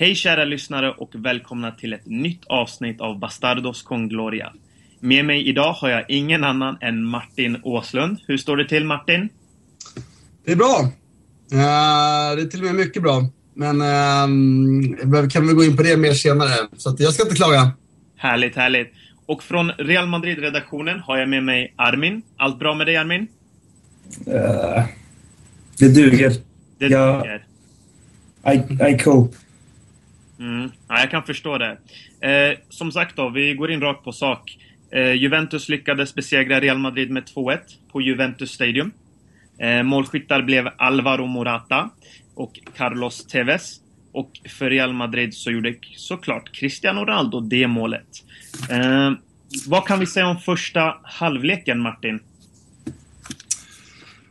Hej kära lyssnare och välkomna till ett nytt avsnitt av Bastardos con Gloria. Med mig idag har jag ingen annan än Martin Åslund. Hur står det till Martin? Det är bra. Uh, det är till och med mycket bra. Men uh, kan vi gå in på det mer senare. Så jag ska inte klaga. Härligt, härligt. Och från Real Madrid-redaktionen har jag med mig Armin. Allt bra med dig Armin? Uh, det duger. Det duger. I, I cope. Mm. Ja, jag kan förstå det. Eh, som sagt då, vi går in rakt på sak. Eh, Juventus lyckades besegra Real Madrid med 2-1 på Juventus Stadium. Eh, målskyttar blev Alvaro Morata och Carlos Tevez. Och för Real Madrid så gjorde såklart Cristiano Ronaldo det målet. Eh, vad kan vi säga om första halvleken, Martin?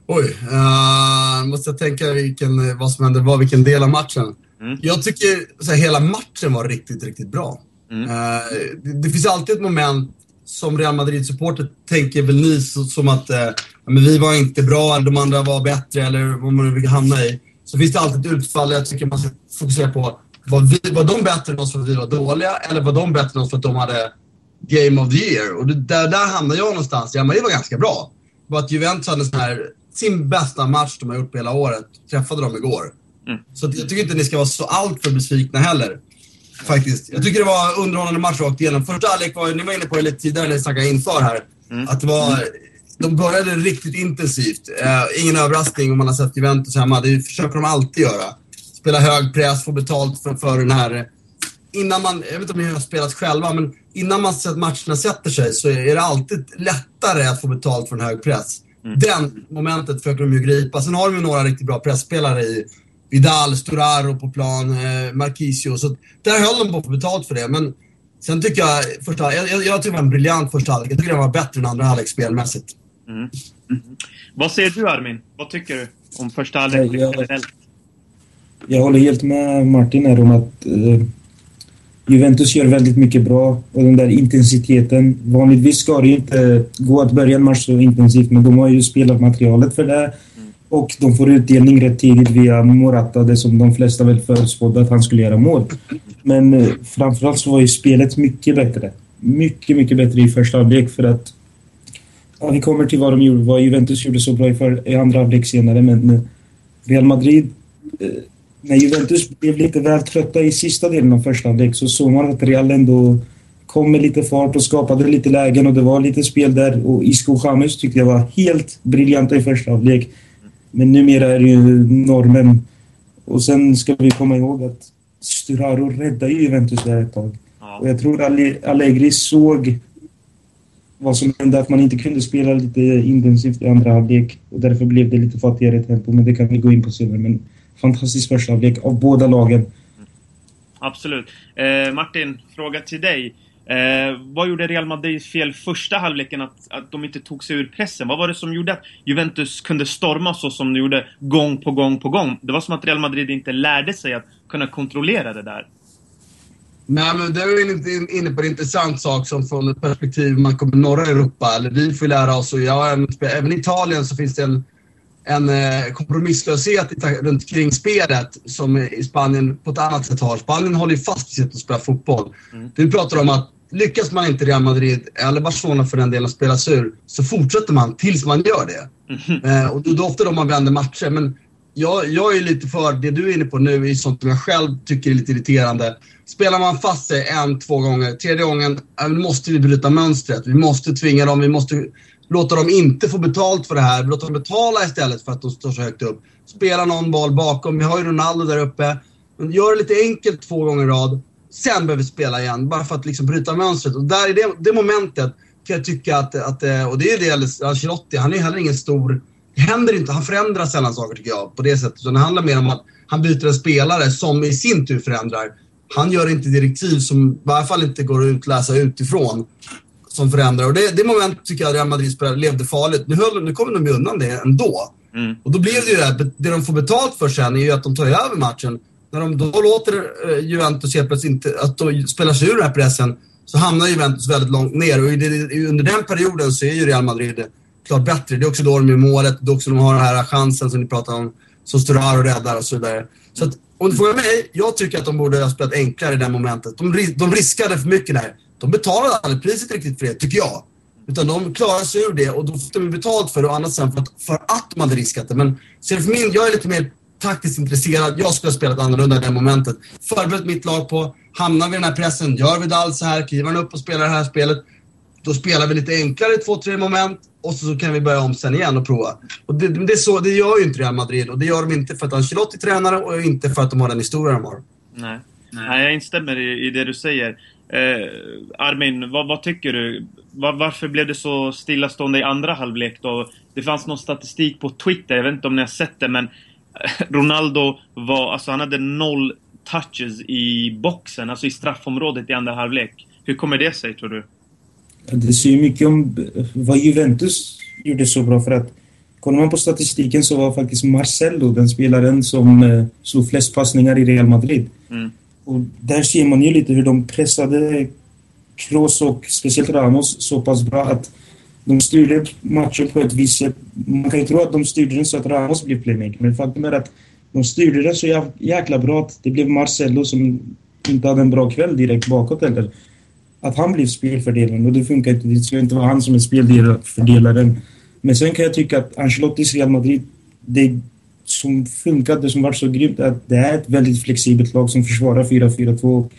Oj, uh, måste jag tänka vilken, vad som hände, var, vilken del av matchen. Mm. Jag tycker så här, hela matchen var riktigt, riktigt bra. Mm. Uh, det, det, finns alltid ett moment som Real Madrid-supporter tänker väl ni så, som att uh, men vi var inte bra, de andra var bättre eller vad man nu vill hamna i. Så finns det alltid ett utfall. Jag tycker man ska fokusera på var, vi, var de bättre än oss för att vi var dåliga eller var de bättre än oss för att de hade Game of the year? Och det, där, där hamnar jag någonstans. Real Madrid var ganska bra. Var att Juventus hade sån här, sin bästa match de har gjort på hela året. Träffade dem igår. Mm. Så jag tycker inte ni ska vara så alltför besvikna heller. Faktiskt. Jag tycker det var underhållande match rakt igenom. Första halvlek var, ni var inne på det lite tidigare när ni snackade inför här. Mm. Att det var, de började riktigt intensivt. Eh, ingen överraskning om man har sett Juventus hemma. Det försöker de alltid göra. Spela hög press, få betalt för, för den här... Innan man, jag vet inte om ni har spelat själva, men innan man sett matcherna sätter sig så är det alltid lättare att få betalt för en hög press. Mm. Den momentet försöker de ju gripa. Sen har de ju några riktigt bra pressspelare i Vidal, Storaro på plan, eh, Marquisio. Så där höll de på att få betalt för det. Men sen tycker jag, första, jag, jag, jag tycker det var en briljant första halvlek. Jag tycker det var bättre än andra halvlek spelmässigt. Mm. Mm. Vad säger du Armin? Vad tycker du om första halvlek generellt? Jag håller helt med Martin här om att eh, Juventus gör väldigt mycket bra och den där intensiteten. Vanligtvis ska det ju inte gå att börja en match så intensivt men de har ju spelat materialet för det. Och de får utdelning rätt tidigt via Morata, det som de flesta väl förutspådde att han skulle göra mål. Men eh, framförallt så var ju spelet mycket bättre. Mycket, mycket bättre i första halvlek för att... Ja, vi kommer till vad de gjorde, vad Juventus gjorde så bra i, för, i andra halvlek senare, men eh, Real Madrid... Eh, när Juventus blev lite väl trötta i sista delen av första halvlek så såg man att Real ändå kom med lite fart och skapade lite lägen och det var lite spel där. Och Isco James tyckte jag var helt briljanta i första halvlek. Men numera är det ju normen. Och sen ska vi komma ihåg att Sturaro räddade ju Juventus där ett tag. Ja. Och jag tror Allegri såg vad som hände, att man inte kunde spela lite intensivt i andra halvlek. Och därför blev det lite fattigare tempo, men det kan vi gå in på senare. Men fantastisk första halvlek av båda lagen. Absolut. Eh, Martin, fråga till dig. Eh, vad gjorde Real Madrid fel första halvleken att, att de inte tog sig ur pressen? Vad var det som gjorde att Juventus kunde storma så som de gjorde gång på gång på gång? Det var som att Real Madrid inte lärde sig att kunna kontrollera det där. Nej, men det är inne på en intressant sak som från ett perspektiv man kommer norra Europa, eller vi får lära oss, och jag, även i Italien så finns det en, en eh, kompromisslöshet runt kring spelet som i Spanien på ett annat sätt har. Spanien håller ju fast vid sitt att spela fotboll. Mm. Du pratar om att lyckas man inte Real Madrid, eller Barcelona för den delen, spela sig ur, så fortsätter man tills man gör det. Mm. Eh, och då, då ofta då man vänder matcher. Men jag, jag är lite för, det du är inne på nu är sånt som jag själv tycker är lite irriterande. Spelar man fast sig en, två gånger, tredje gången äh, måste vi bryta mönstret. Vi måste tvinga dem, vi måste låta dem inte få betalt för det här. Låta dem betala istället för att de står så högt upp. Spela någon boll bakom. Vi har ju Ronaldo där uppe. Gör det lite enkelt två gånger i rad. Sen behöver vi spela igen, bara för att liksom bryta mönstret. Och där i det, det momentet kan jag tycka att, att, eh, och det är det Ancelotti, han är heller ingen stor, det händer inte, han förändrar sällan saker tycker jag på det sättet. Utan det handlar mer om att han byter en spelare som i sin tur förändrar. Han gör inte direktiv som i varje fall inte går att utläsa utifrån som förändrar. Och det, det moment tycker jag Real Madrid spelare levde farligt. Nu, höll, nu kommer de ju undan det ändå. Mm. Och då blev det ju det, det de får betalt för sen är ju att de tar över matchen när de då låter eh, Juventus helt plötsligt inte, att de spelar sig ur den här pressen, så hamnar Juventus väldigt långt ner. Och under den perioden så är ju Real Madrid eh, klart bättre. Det är också då de gör målet, det är också då de har den här chansen som ni pratar om, som Storaro räddar och så vidare. Så att, om du frågar mig, jag tycker att de borde ha spelat enklare i det momentet. De, de riskade för mycket där. De betalade aldrig priset riktigt för det, tycker jag. Utan de klarade sig ur det och då fick de betalt för det och annat sen för att, för att de hade riskat det. Men ser för min, jag är lite mer taktiskt intresserad. Jag skulle ha spelat annorlunda i det momentet. Förberett mitt lag på, hamnar vi i den här pressen, gör vi Vidal så här, kliver han upp och spelar det här spelet. Då spelar vi lite enklare två, tre moment och så, kan vi börja om sen igen och prova. Och det, det, är så, det gör ju inte Real Madrid och det gör de inte för att Ancelotti är tränare och inte för att de har den historia de har. Nej, Nej jag instämmer i, i det du säger. Eh, Armin, vad, vad, tycker du? Var, varför blev det så stillastående i andra halvlek då? Det fanns någon statistik på Twitter, jag vet inte om ni har sett det, men Ronaldo var, alltså han hade noll touches i boxen, alltså i straffområdet i andra halvlek. Hur kommer det sig, tror du? Det säger mycket om vad Juventus gjorde så bra för att kollar man på statistiken så var faktiskt Marcelo den spelaren som eh, slog flest passningar i Real Madrid. Mm. Och där ser man ju lite hur de pressade Kroos och speciellt Ramos så pass bra att de styrde matchen på ett visst sätt. Man kan ju tro att de styrde den så att Ramos blev playmaker, men faktum är att de styrde den så jäkla bra att det blev Marcelo som inte hade en bra kväll direkt bakåt heller. Att han blev spelfördelaren och det funkar inte. Det ska inte vara han som är spelfördelaren. Men sen kan jag tycka att Ancelottis Real Madrid, det som funkade, som var så grymt, att det är ett väldigt flexibelt lag som försvarar 4-4-2 och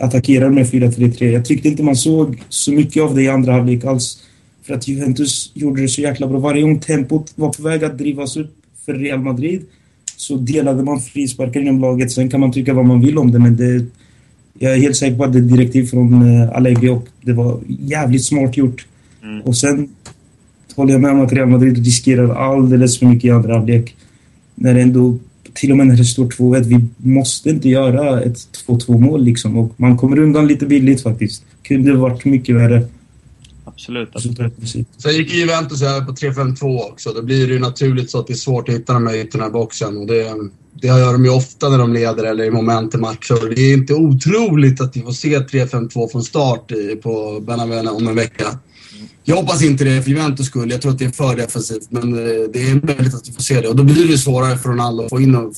attackerar med 4-3-3. Jag tyckte inte man såg så mycket av det i andra halvlek alls. För att Juventus gjorde det så jäkla bra. Varje gång tempot var på väg att drivas upp för Real Madrid så delade man frisparkar inom laget. Sen kan man tycka vad man vill om det, men det, jag är helt säker på att det är direktiv från uh, Allegri och det var jävligt smart gjort. Mm. Och sen håller jag med om att Real Madrid riskerar alldeles för mycket i andra halvlek. När det ändå, till och med när det står 2-1, vi måste inte göra ett 2-2 mål liksom. Och man kommer undan lite billigt faktiskt. Kunde varit mycket värre. Absolut. absolut. Sen gick Juventus över på 3-5-2 också. Då blir det ju naturligt så att det är svårt att hitta de här ytorna i boxen. Och det, det gör de ju ofta när de leder eller i moment i matcher. Det är inte otroligt att vi får se 3-5-2 från start i, på Benavena om en vecka. Jag hoppas inte det för Juventus skull. Jag tror att det är för defensivt. Men eh, det är möjligt att vi får se det. Och då blir det svårare för Ronaldo att få in och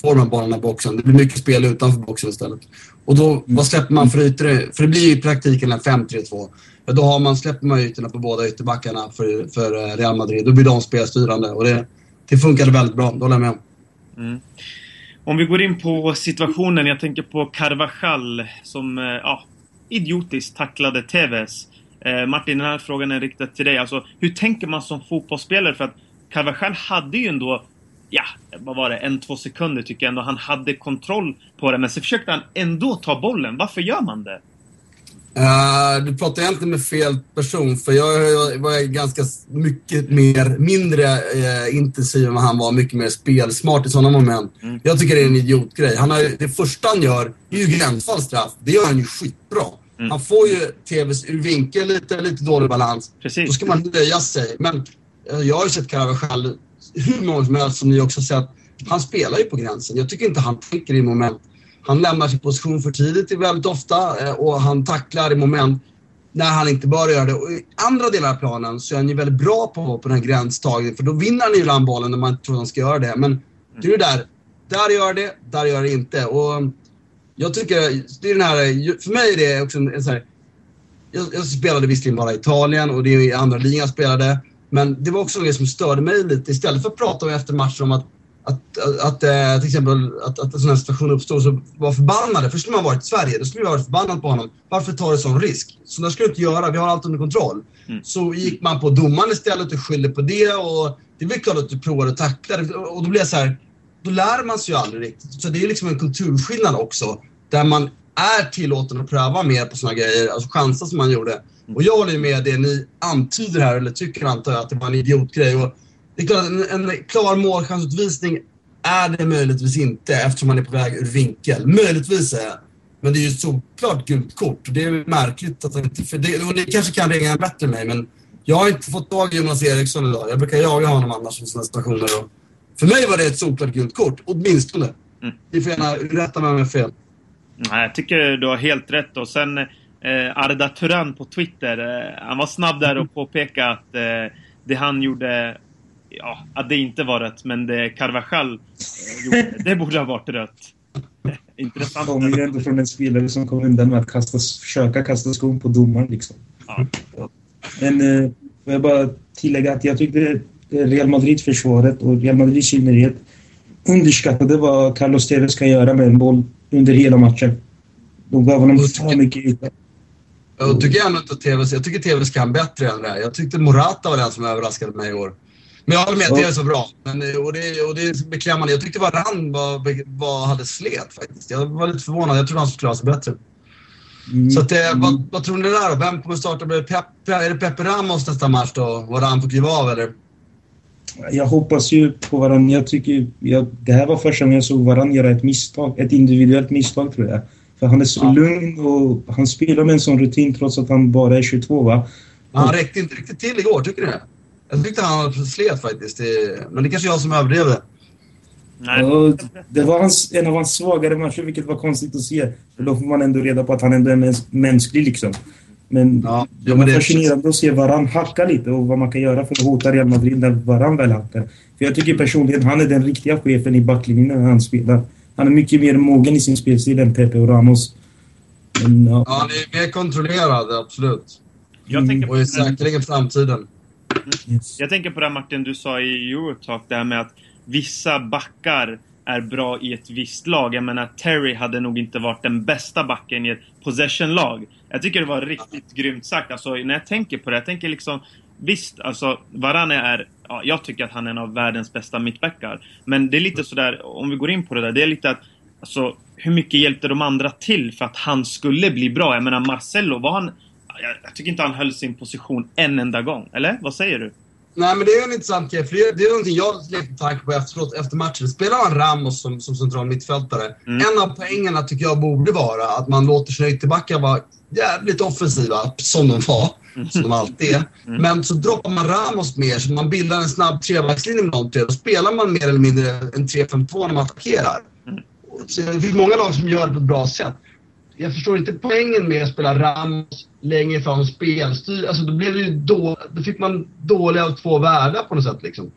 få de här bollarna i boxen. Det blir mycket spel utanför boxen istället. Och då, vad släpper man för ytor? För det blir ju i praktiken en 5-3-2. Ja, då har man, släpper man ytorna på båda ytterbackarna för, för eh, Real Madrid. Då blir de spelstyrande. Och det, det funkade väldigt bra. Det håller jag med om. Mm. Om vi går in på situationen. Jag tänker på Carvajal som eh, ja, idiotiskt tacklade Tevez. Eh, Martin, den här frågan är riktad till dig. Alltså, hur tänker man som fotbollsspelare? För att Carvajal hade ju ändå, ja, vad var det, en, två sekunder tycker jag ändå han hade kontroll på det. Men så försökte han ändå ta bollen. Varför gör man det? Uh, du pratar egentligen med fel person för jag, var ganska mycket mer, mindre uh, intensiv än vad han var. Mycket mer spelsmart i sådana moment. Mm. Jag tycker det är en idiotgrej. Han har, det första han gör är ju gränsfallstraff. Det gör han ju skitbra. Mm. Han får ju TVs ur vinkel lite, lite dålig balans. Precis. Då ska man nöja sig. Men uh, jag har ju sett Carvajal hur många som helst, som ni också sett. Han spelar ju på gränsen. Jag tycker inte han tänker i moment han lämnar sin position för tidigt väldigt ofta eh, och han tacklar i moment när han inte bör göra det. Och I andra delar av planen så är han ju väldigt bra på, på den här gränstagningen för då vinner han ibland bollen när man inte tror att han ska göra det. Men det är det där. Där gör det, där gör det inte. Och jag tycker, det är den här, för mig är det också en, en sån här, jag, jag, spelade visserligen bara i Italien och det är i andra ligan jag spelade. Men det var också det som störde mig lite. Istället för att prata om efter matchen om att att, att, att eh, till exempel att, att en sån här situation uppstår så var förbannade. Först skulle man varit i Sverige, då skulle vi varit förbannade på honom. Varför tar du sån risk? Så det ska du inte göra, vi har allt under kontroll. Mm. Så gick man på domaren istället och skyllde på det och det är väl klart att du provar att tackla Och då blir det så här, då lär man sig ju aldrig riktigt. Så det är liksom en kulturskillnad också. Där man är tillåten att pröva mer på såna grejer, alltså chansa som man gjorde. Mm. Och jag håller ju med det ni antyder här, eller tycker antar jag, att det var en idiotgrej. Och det är klart, en, en klar målchansutvisning är det möjligtvis inte eftersom man är på väg ur vinkel. Möjligtvis är Men det är ju såklart gult kort. Det är märkligt att inte... För det, och ni kanske kan ringa bättre än mig, men jag har inte fått tag i Jonas Eriksson idag. Jag brukar jaga honom annars i sådana situationer. Och för mig var det ett solklart gult kort, åtminstone. Mm. Ni får gärna rätta mig om jag har fel. Nej, jag tycker du har helt rätt. Och sen eh, Arda Turan på Twitter, eh, han var snabb där och påpekade att eh, det han gjorde ja, att det inte var rött, men det Carvajal eh, gjorde, det borde ha varit rött. Intressant. kommer ju ändå från en spelare som kom undan med att kasta, försöka kasta skon på domaren. Liksom. Ja. Men eh, får jag bara tillägga att jag tyckte Real Madrid-försvaret och Real Madrid i synnerhet underskattade vad Carlos Tevez kan göra med en boll under hela matchen. De gav honom för mycket yta. Jag tycker ändå inte att Tevez, jag tycker Tevez kan bättre än det här. Jag tyckte Morata var den som överraskade mig i år. Men jag håller med, Ja. Tevez var bra. Men, och, det, och det är beklämmande. Jag tyckte Varann var, var, hade slet faktiskt. Jag var lite förvånad. Jag trodde han skulle klara sig bättre. Mm. Så att, eh, vad, vad tror ni där då? Vem kommer starta? Blir det är det Pepe Ramos nästa match då? Varann får kliva av eller? Jag hoppas ju på varandra. Jag tycker, jag, det här var första gången jag såg varandra göra ett misstag. Ett individuellt misstag tror jag. För han är så Ja. lugn och han spelar med en sån rutin trots att han bara är 22 va? Men han räckte inte riktigt till igår, tycker det? Jag tyckte han slet faktiskt. Det, men det kanske är jag som överdrev det. Nej. Det var hans, en av hans svagare matcher, vilket var konstigt att se. För då får man ändå reda på att han ändå är mäns, mänsklig liksom. Men Ja, det var det- fascinerande att se Varann hacka lite och vad man kan göra för att hota Real Madrid när Varann väl hackar. För jag tycker personligen han är den riktiga chefen i backlinjen när han spelar. Han är mycket mer mogen i sin spelstil än Pepe och Ramos. Men, ja. Ja, han är mer kontrollerad, absolut. Jag tänker Och är säkerligen framtiden. Yes. Jag tänker på det här Martin, du sa i Eurotalk, det här med att vissa backar är bra i ett visst lag. Jag menar, Terry hade nog inte varit den bästa backen i ett possession-lag. Jag tycker det var riktigt grymt sagt. Alltså, när jag tänker på det, jag tänker liksom... Visst, alltså Varane är... Ja, jag tycker att han är en av världens bästa mittbackar. Men det är lite sådär, om vi går in på det där, det är lite att... Alltså, hur mycket hjälpte de andra till för att han skulle bli bra? Jag menar, Marcelo, var han... Jag, jag tycker inte han höll sin position en enda gång. Eller? Vad säger du? Nej, men det är en intressant grej. För det, det är någonting jag lekte tanke på efteråt, efter matchen. Spelar man Ramos som, som central mittfältare, Mm. en av poängerna tycker jag borde vara att man låter sina ytterbackar vara jävligt offensiva, som de var. Som de alltid är. Men så droppar man Ramos mer, så man bildar en snabb trebackslinje med de tre. Då spelar man mer eller mindre en 3-5-2 när man attackerar. Så det finns många lag som gör det på ett bra sätt. Jag förstår inte poängen med att spela Ramos längre fram spelstyr. Alltså då blev det ju då, då fick man dåliga av två världar på något sätt liksom.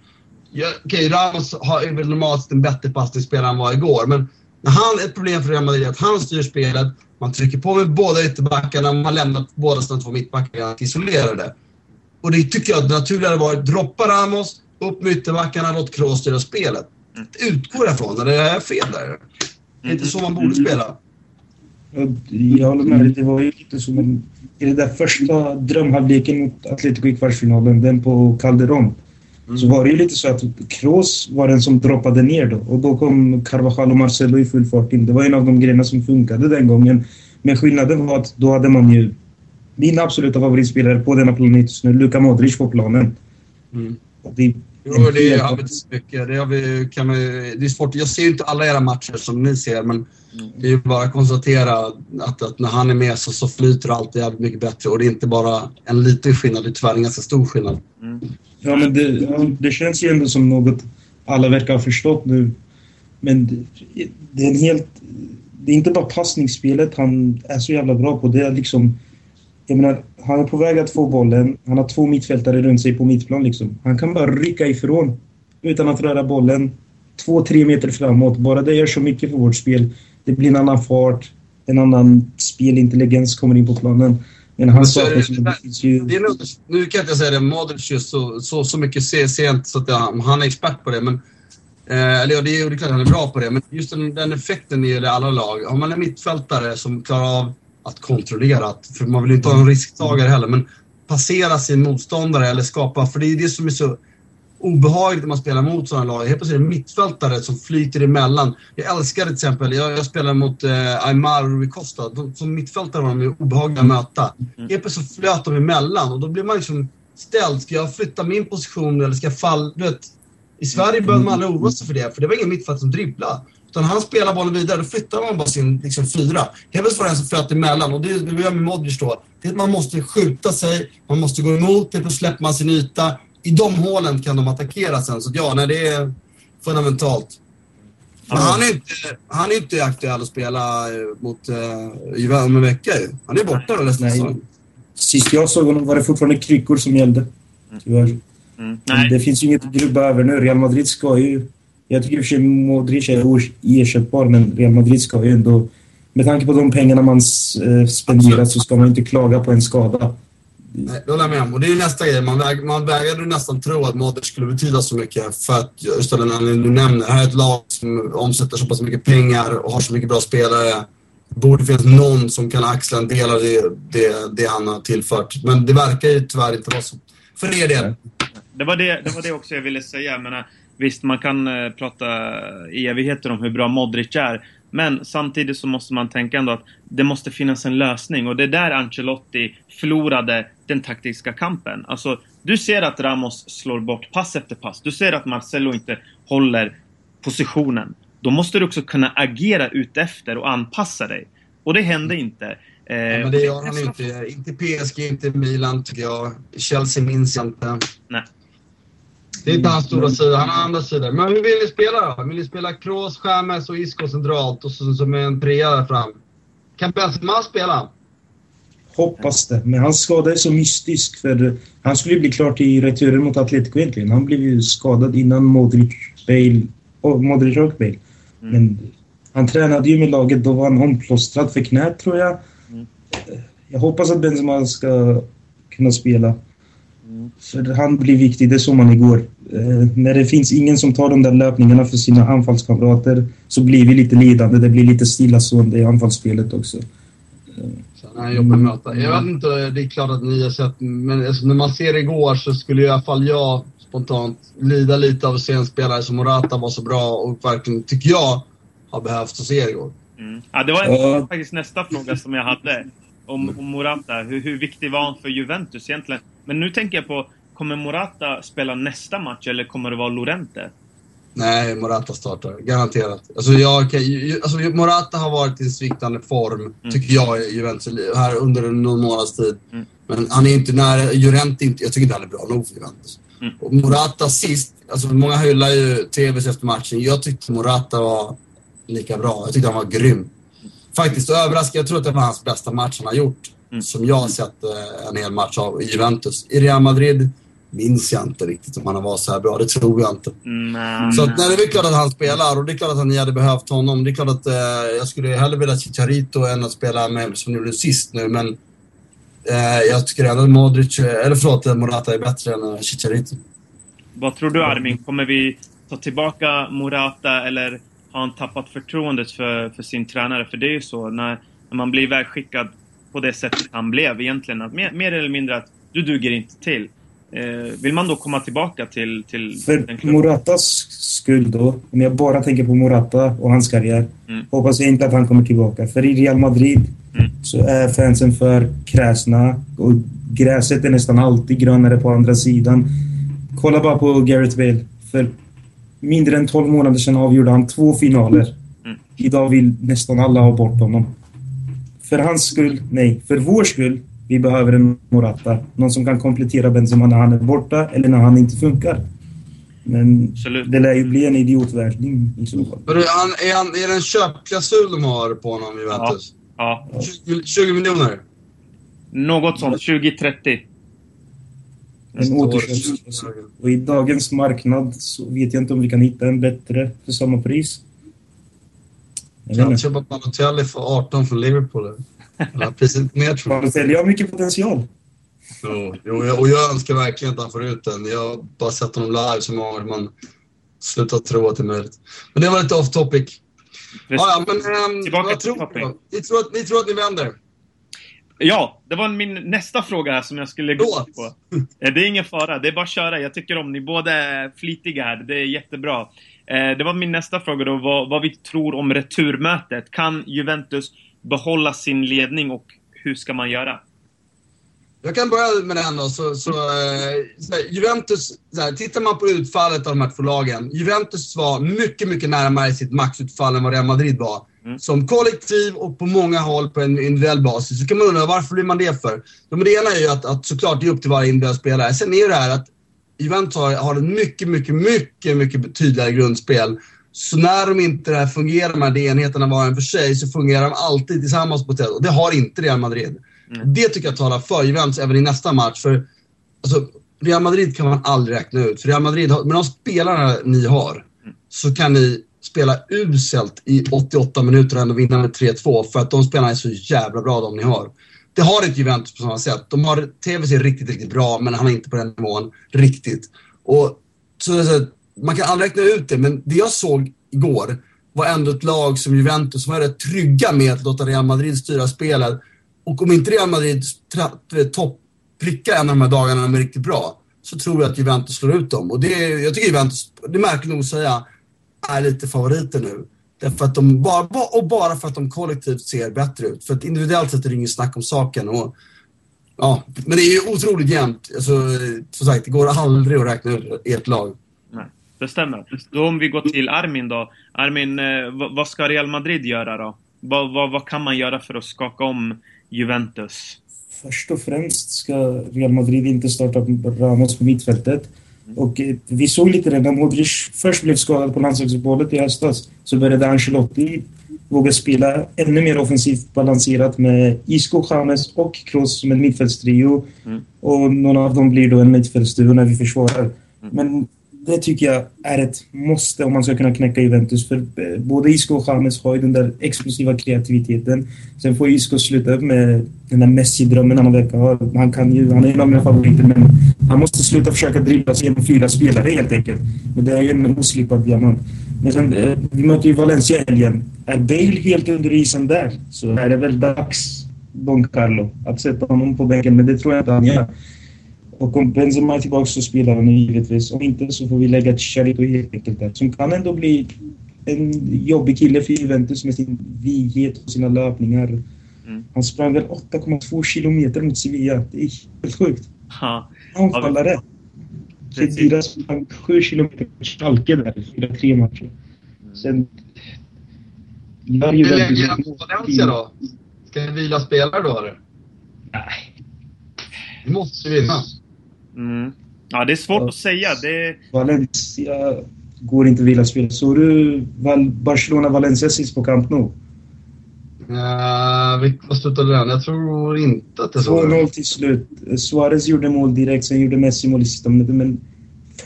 Ja, Okej, Ramos har, är väl normalt sett en bättre passningsspelare än han var igår, men när han, ett problem för Real Madrid är att han styr spelet, man trycker på med båda ytterbackarna, man lämnar båda sina två mittbackar isolerade. Och det tycker jag att det naturliga hade varit, droppa Ramos, upp med ytterbackarna, låt Kroos styra spelet. Utgår ifrån, eller är jag fel där? Det är inte så man borde spela. Jag håller med dig. Det var ju lite som en... I den där första drömhalvleken mot Atletico i kvartsfinalen, den på Calderon, så var det ju lite så att Kroos var den som droppade ner då. Och då kom Carvajal och Marcelo i full fart in. Det var en av de grejerna som funkade den gången. Men skillnaden var att då hade man ju min absoluta favoritspelare på denna planet just nu, Luka Modric på planen. Mm. Och det, Jo, det har vi inte så mycket. Det, har vi, kan vi, det är svårt. Jag ser ju inte alla era matcher som ni ser, men det är ju bara att konstatera att, att när han är med så, så flyter alltid jävligt mycket bättre. Och det är inte bara en liten skillnad, det är tyvärr en ganska stor skillnad. Ja, men det, det känns ju ändå som något alla verkar ha förstått nu. Men det, det är en helt... Det är inte bara passningsspelet han är så jävla bra på. Det är liksom... Jag menar, han är på väg att få bollen. Han har två mittfältare runt sig på mittplan liksom. Han kan bara rycka ifrån utan att röra bollen. Två, tre meter framåt. Bara det gör så mycket för vårt spel. Det blir en annan fart. En annan spelintelligens kommer in på planen. Men han är saknar det- som det. Det är nog, nu kan jag inte säga det, Modric just så, så, så mycket se- sent så att jag, han är expert på det. Men, eh, eller ja, det är, det är klart han är bra på det, men just den, den effekten gäller alla lag. Har man en mittfältare som klarar av att kontrollera, för man vill ju inte ha en risktagare heller, men passera sin motståndare eller skapa, för det är det som är så obehagligt när man spelar mot sådana lag. Helt plötsligt är det mittfältare som flyter emellan. Jag älskar till exempel, jag, jag spelar mot eh, Aymar och Rui Costa. De, som mittfältare var de ju obehagliga att möta. Helt plötsligt så flöt de emellan och då blir man liksom ställd. Ska jag flytta min position eller ska jag falla? Du vet, I Sverige behöver man aldrig oroa sig för det, för det var ingen mittfältare som dribblade. Utan han spelar bollen vidare, då flyttar man bara sin liksom, fyra. Helt plötsligt var det en som flöt emellan och det det gör med Modric då. Det är att man måste skjuta sig, man måste gå emot det, då släpper man sin yta. I de hålen kan de attackera sen. Så ja, nej, det är fundamentalt. Men han är inte, han är inte aktuell att spela eh, mot uh, om en vecka ju. Han är borta då nästa Nej. säsong. Sist jag såg honom var det fortfarande kryckor som gällde. Tyvärr. Mm. Nej, det finns ju inget att grubba över nu. Real Madrid ska ju... Jag tycker i och för sig Modric är ersättbar, men Real Madrid ska ju ändå... Med tanke på de pengarna man eh, spenderar så ska man inte klaga på en skada. Nej, det håller jag med om. Och det är ju nästa grej. Man, väg, man vägrade nästan tro att Modric skulle betyda så mycket. För att, just den anledningen du nämner, här är ett lag som omsätter så pass mycket pengar och har så mycket bra spelare. Det borde finnas någon som kan axla en del av det, det, det han har tillfört. Men det verkar ju tyvärr inte vara så. För er del. det var det, det var det också jag ville säga. Jag menar, visst, man kan eh, prata i evigheter om hur bra Modric är. Men samtidigt så måste man tänka ändå att det måste finnas en lösning. Och det är där Ancelotti förlorade den taktiska kampen. Alltså, du ser att Ramos slår bort pass efter pass. Du ser att Marcelo inte håller positionen. Då måste du också kunna agera utefter och anpassa dig. Och det hände inte. Eh, Ja, men det gör han inte. Inte PSG, inte Milan tycker jag. Chelsea minns jag inte. Nej. Det är inte hans stora sida. Han har andra sidor. Men hur vill ni spela då? Vill ni spela Kroos, Chamez och Isco centralt och så som en trea där fram? Kan Benzema spela? Hoppas det. Men hans skada är så mystisk. För han skulle ju bli klar till returen mot Atletico egentligen. Han blev ju skadad innan Modric, Bale och Modric och Bale. Men han tränade ju med laget. Då var han omplåstrad för knät, tror jag. Mm. Jag hoppas att Benzema ska kunna spela. För han blir viktig, det såg man igår. Eh, när det finns ingen som tar de där löpningarna för sina anfallskamrater så blir vi lite lidande. Det blir lite stillastående i anfallsspelet också. En jobbig möta. Jag vet inte, det är klart att ni har sett, men alltså, när man ser igår så skulle i alla fall jag spontant lida lite av att se en spelare som Morata var så bra och verkligen, tycker jag, har behövt att se igår. Mm. Ja, det var Ja. faktiskt nästa fråga som jag hade. Om, om Morata. Hur, hur viktig var han för Juventus egentligen? Men nu tänker jag på, kommer Morata spela nästa match eller kommer det vara Lorente? Nej, Morata startar. Garanterat. Alltså, jag, alltså, Morata har varit i en sviktande form, tycker jag, i Juventus här under någon månads tid. Mm. Men han är inte nära... Llorente, inte, jag tycker inte han är bra nog för Juventus. Mm. Och Morata sist, alltså många hyllar ju TVs efter matchen. Jag tyckte Morata var lika bra. Jag tyckte han var grym. Faktiskt överraskad. Jag tror att det var hans bästa match han har gjort. Mm. Som jag har sett eh, en hel match av i Juventus. I Real Madrid minns jag inte riktigt om han var så här bra. Det tror jag inte. Nej. Så att, nej, det är klart att han spelar och det är klart att ni hade behövt honom. Det är klart att eh, jag skulle hellre vilja Chicharito än att spela med som ni gjorde sist nu, men eh, jag tycker ändå att Modric, eh, eller förlåt, Morata är bättre än eh, Chicharito. Vad tror du Armin? Kommer vi ta tillbaka Morata eller har han tappat förtroendet för, för sin tränare? För det är ju så när, när man blir ivägskickad på det sättet han blev egentligen. Att mer, mer eller mindre att du duger inte till. Eh, vill man då komma tillbaka till, till För? Moratas skull då, om jag bara tänker på Morata och hans karriär, Mm. hoppas jag inte att han kommer tillbaka. För i Real Madrid Mm. så är fansen för kräsna och gräset är nästan alltid grönare på andra sidan. Kolla bara på Gareth Bale. För mindre än 12 månader sedan avgjorde han två finaler. Mm. Idag vill nästan alla ha bort honom. För hans skull, nej, för vår skull, vi behöver en Morata. Någon som kan komplettera Benzema när han är borta eller när han inte funkar. Men Absolut. det lär ju bli en idiotvärvning i så fall. Men är, han, är, han, är det en köpklausul de har på honom, Juventus? Ja, 20, 20 miljoner? något sånt. 2030. En återköpsklausul. Och i dagens marknad så vet jag inte om vi kan hitta en bättre för samma pris. Jag Kan inte. köpa Balotelli för 18 från Liverpool? eller? Priset tror jag. Balotelli har mycket potential. Jo, jo, och jag önskar verkligen att han får ut den. Jag har bara sett honom live så många gånger man slutar tro att det är möjligt. Men det var lite off topic. Ja, ja, men ähm, Tillbaka vad till tror topic. ni, tror att, ni tror att ni vänder? Ja, det var min nästa fråga här som jag skulle gå Förlåt. på. Eh, Det är ingen fara, det är bara att köra. Jag tycker om ni båda är flitiga här. Det är jättebra. Eh, Det var min nästa fråga då, vad, vad vi tror om returmötet. Kan Juventus behålla sin ledning och hur ska man göra? Jag kan börja med den då. Så, så, eh, så här, Juventus, så här, tittar man på utfallet av de här två lagen. Juventus var mycket, mycket närmare sitt maxutfall än vad Real Madrid var. Mm. Som kollektiv och på många håll på en individuell basis. Så kan man undra varför blir man det för? Det ena är ju att, att såklart det är upp till varje individuell spelare. Sen är det här att Juventus har, har ett mycket, mycket, mycket, mycket tydligare grundspel. Så när de inte fungerar, de här enheterna var en för sig, så fungerar de alltid tillsammans på ett sätt. Och det har inte Real Madrid. Mm. Det tycker jag talar för Juventus även i nästa match. För alltså, Real Madrid kan man aldrig räkna ut. För Real Madrid, har, med de spelarna ni har, så kan ni spela uselt i 88 minuter och ändå vinna med 3-2 för att de spelarna är så jävla bra de ni har. Det har inte Juventus på samma sätt. De har TVC riktigt, riktigt bra, men han är inte på den nivån riktigt. Och så, så, man kan aldrig räkna ut det, men det jag såg igår var ändå ett lag som Juventus som var rätt trygga med att låta Real Madrid styra spelet. Och om inte Real Madrid topprickar en av de här dagarna när de är riktigt bra, så tror jag att Juventus slår ut dem. Och det, jag tycker Juventus, det är märkligt nog att säga, är lite favoriter nu. Därför att de, bara, och bara för att de kollektivt ser bättre ut. För att individuellt sett är det ingen snack om saken. Och, ja, men det är ju otroligt jämnt. Alltså, som sagt, det går aldrig att räkna ut ert lag. Nej, det stämmer. Då om vi går till Armin då. Armin, eh, vad ska Real Madrid göra då? Vad, vad, vad kan man göra för att skaka om Juventus? Först och främst ska Real Madrid inte starta Ramos på mittfältet. Och eh, vi såg lite det när Modric först blev skadad på landslagsuppehållet i höstas så började Ancelotti våga spela ännu mer offensivt balanserat med Isco, James och Kroos som en mittfältstrio. Mm. Och någon av dem blir då en mittfältsduo när vi försvarar. Mm. Men det tycker jag är ett måste om man ska kunna knäcka Juventus. För eh, både Isco och James har ju den där explosiva kreativiteten. Sen får Isco sluta upp med den där Messi-drömmen han verkar ha. Han, kan ju, han är en av mina favoriter, men han måste sluta försöka dribbla sig genom fyra spelare helt enkelt. Men det är ju en oslipad diamant. Men sen, eh, vi möter ju Valencia i helgen. Är Bale helt under isen där så är det väl dags, Don Carlo, att sätta honom på bänken. Men det tror jag inte han gör. Och om Benzema är tillbaka så spelar han givetvis. Om inte så får vi lägga Chicharito helt enkelt där. Som kan ändå bli en jobbig kille för Juventus med sin vighet och sina löpningar. Mm. Han sprang väl 8,2 kilometer mot Sevilla. Det är helt sjukt. Ja. Anfallare. Kedira sprang 7 kilometer mot Schalke där i 4-3 matcher. Mm. Sen... Hur länge Valencia då? Ska vi vila spelare då eller? Nej. Vi måste vinna. Mm. Ja, det är svårt ja. att säga. Det... Valencia går inte vila spel. Såg du Barcelona-Valencia sist på Camp Nou? Uh, vad slutade den? Jag tror inte att det så. 2-0 till slut. Suarez gjorde mål direkt, sen gjorde Messi mål i sista minuten. Men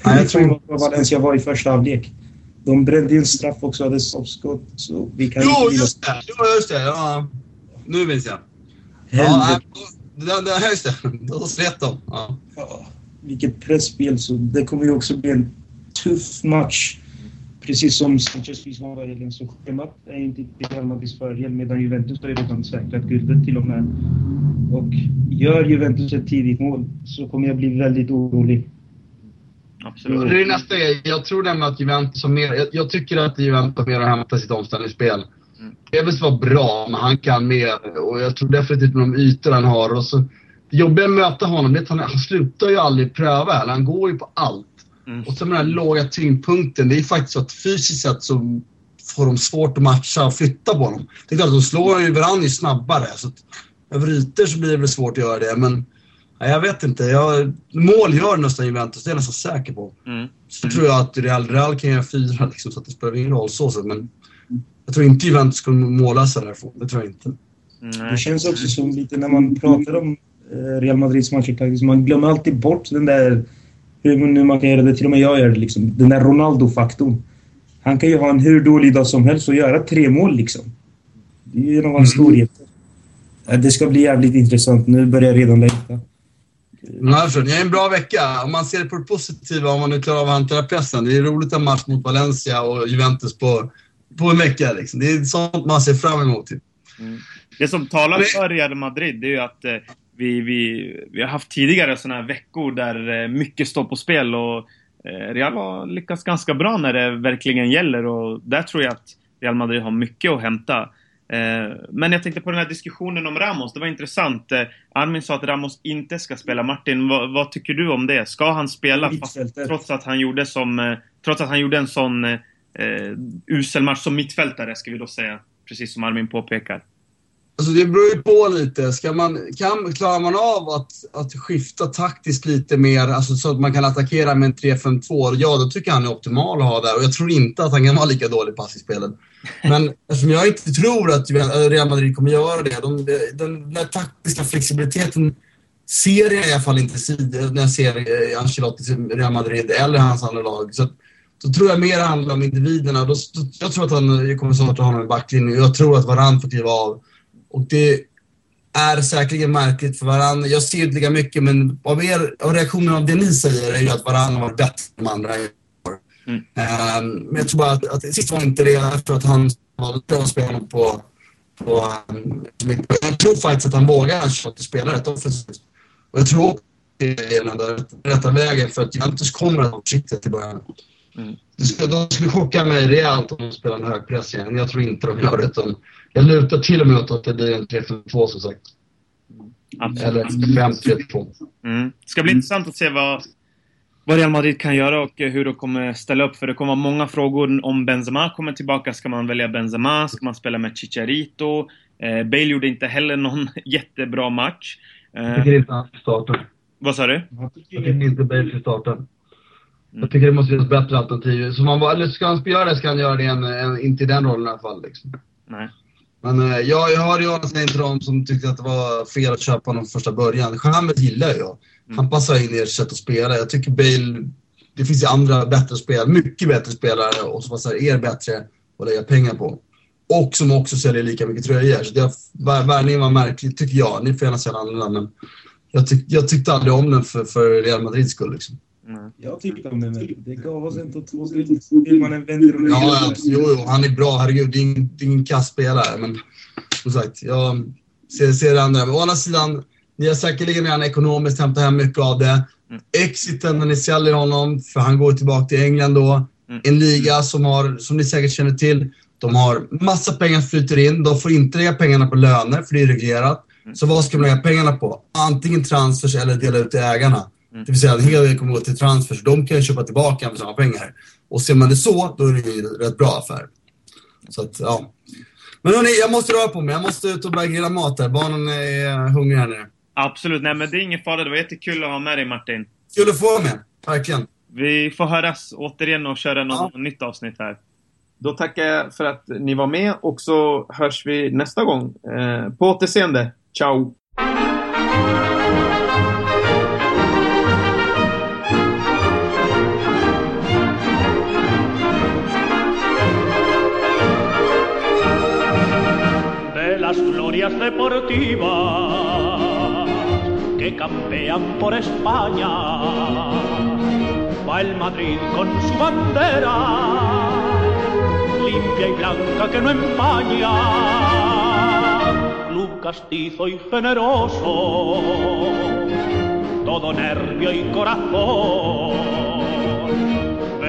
Nej, jag tror vad Valencia var i första halvlek. De brände ju en straff också, hade stoppskott. Så vi kan jo, just det! Jo, just det! Ja. Nu minns jag. Ja, det, det, just det. Då slet de. Ja. ja. Vilket pressspel. Så det kommer ju också bli en tuff match. Precis som Sanchez visade var helgen, så schemat är inte till Real Madrids fördel medan Juventus har ju redan säkrat guldet till och med. Och gör Juventus ett tidigt mål så kommer jag bli väldigt orolig. Absolut. Det är nästa grej. Jag tror nämligen att Juventus har mer... Jag, jag tycker att Juventus har mer att hämta sitt omställningsspel. Mm. Tevez var bra, men han kan mer. Och jag tror definitivt med de ytor han har. Och så, jobbiga med att möta honom är att han, han slutar ju aldrig pröva. Eller? Han går ju på allt. Mm. Och så med den här låga tyngdpunkten. Det är faktiskt så att fysiskt sett så får de svårt att matcha och flytta på honom. Det är klart, de slår ju varandra snabbare. Så att, över ytor så blir det väl svårt att göra det. Men nej, jag vet inte. Jag, mål gör nästan Juventus, det är jag nästan säker på. Mm. Så mm. tror jag att Real, Real kan göra fyra, liksom, så att det spelar ingen roll så sett. Men jag tror inte Juventus kommer måla så där. Det tror jag inte. Nej. Det känns också som lite när man pratar om Real Madrids matcher, man glömmer alltid bort den där, hur nu man kan göra det, till och med jag gör det, liksom, den där Ronaldo-faktorn. Han kan ju ha en hur dålig dag som helst och göra tre mål liksom. Det är ju en av hans mm. storheter. Det ska bli jävligt intressant. Nu börjar jag redan längta. Alltså, det är en bra vecka. Om man ser det på det positiva, om man nu klarar av att hantera pressen. Det är roligt att match mot Valencia och Juventus på på en vecka. Liksom. Det är sånt man ser fram emot. Typ. Mm. Det som talar för Real Madrid det är ju att eh, vi, vi, vi har haft tidigare sådana här veckor där eh, mycket står på spel och eh, Real har lyckats ganska bra när det verkligen gäller och där tror jag att Real Madrid har mycket att hämta. Eh, men jag tänkte på den här diskussionen om Ramos, det var intressant. Armin sa att Ramos inte ska spela. Martin, vad, vad tycker du om det? Ska han spela fast, trots att han gjorde som, trots att han gjorde en sån eh, usel match som mittfältare, ska vi då säga. Precis som Armin påpekar. Alltså det beror ju på lite. Ska man, kan, klarar man av att, att skifta taktiskt lite mer, alltså så att man kan attackera med en 3-5-2, ja då tycker jag han är optimal att ha där. Och jag tror inte att han kan vara lika dålig pass i spelet. Men eftersom jag inte tror att Real Madrid kommer göra det, de, den, den taktiska flexibiliteten serien är i alla fall inte när jag ser eh, Ancelottis Real Madrid eller hans andra lag. Så då tror jag mer handlar om individerna. Då, då, jag tror att han kommer starta honom i backlinjen. Jag tror att Varann får kliva av. Och det är säkerligen märkligt för Varann. Jag ser inte lika mycket, men av, er, av reaktionen av det ni säger är ju att Varann har varit bättre än de andra Mm. Um, men jag tror bara att, att sist var inte det för att han valde att spela på, på um, jag tror faktiskt att han vågar spela rätt offensivt. Och jag tror det är den rätta vägen för att Juventus kommer att vara försiktiga till början. Mm. Det skulle, de skulle chocka mig rejält om de spelar en hög press igen. Jag tror inte de gör det. Utan jag lutar till och med åt att det blir en 3-5-2 som sagt. Mm. Eller 5-3-2. Mm. Det ska bli intressant att se vad, vad Real Madrid kan göra och hur de kommer ställa upp. För det kommer vara många frågor om Benzema kommer tillbaka. Ska man välja Benzema? Ska man spela med Chicharito? Eh, Bale gjorde inte heller någon jättebra match. Eh, jag tycker inte han ska starta. Vad sa du? Jag tycker inte Bale ska starta. Mm. Jag tycker det måste finnas bättre alternativ. Så man, eller ska han göra det ska han göra det en, en, inte i den rollen i alla fall. Liksom. Nej. Men eh, jag, jag hörde ju säga till dem som tyckte att det var fel att köpa honom första början. Chamez gillar jag. Mm. Han passar in i ert sätt att spela. Jag tycker Bale... Det finns ju andra bättre spelare, mycket bättre spelare och som passar er bättre att lägga pengar på. Och som också säljer lika mycket tröjor. Så det, värvningen var märklig, tycker jag. Ni får gärna säga annorlunda, men jag, tyck, jag tyckte aldrig om den för, för Real Madrids skull. Liksom. Mm. Jag tyckte om men det gav oss inte två Vill man en vänder och Ja, ja jo, jo, han är bra. Herregud, det är ingen, det är ingen kass spelare. Men som sagt, jag ser, ser det andra. å andra sidan, ni har säkerligen redan ekonomiskt hämtat hem mycket av det. Mm. Exiten när ni säljer honom, för han går tillbaka till England då. Mm. En liga som, har, som ni säkert känner till, de har massa pengar som flyter in. De får inte lägga pengarna på löner, för det är reglerat. Mm. Så vad ska de lägga pengarna på? Antingen transfers eller dela ut till ägarna. Mm. Det vill säga en hel del kommer gå till transfers. De kan köpa tillbaka för samma pengar. Och ser man det så, då är det ju rätt bra affär. Så att, ja. Men hörni, jag måste röra på mig. Jag måste ut och börja grilla mat här. Barnen är hungriga här nu. Absolut. Nej, men det är ingen fara. Det var jättekul att ha med dig, Martin. Kul att få vara med. Verkligen. Vi får höras återigen och köra något ja. nytt avsnitt här. Då tackar jag för att ni var med och så hörs vi nästa gång. Eh, på återseende. Ciao! Que campean por España. Va el Madrid con su bandera, limpia y blanca que no empaña. Club castizo y generoso, todo nervio y corazón.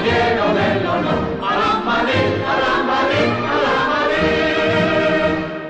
caballero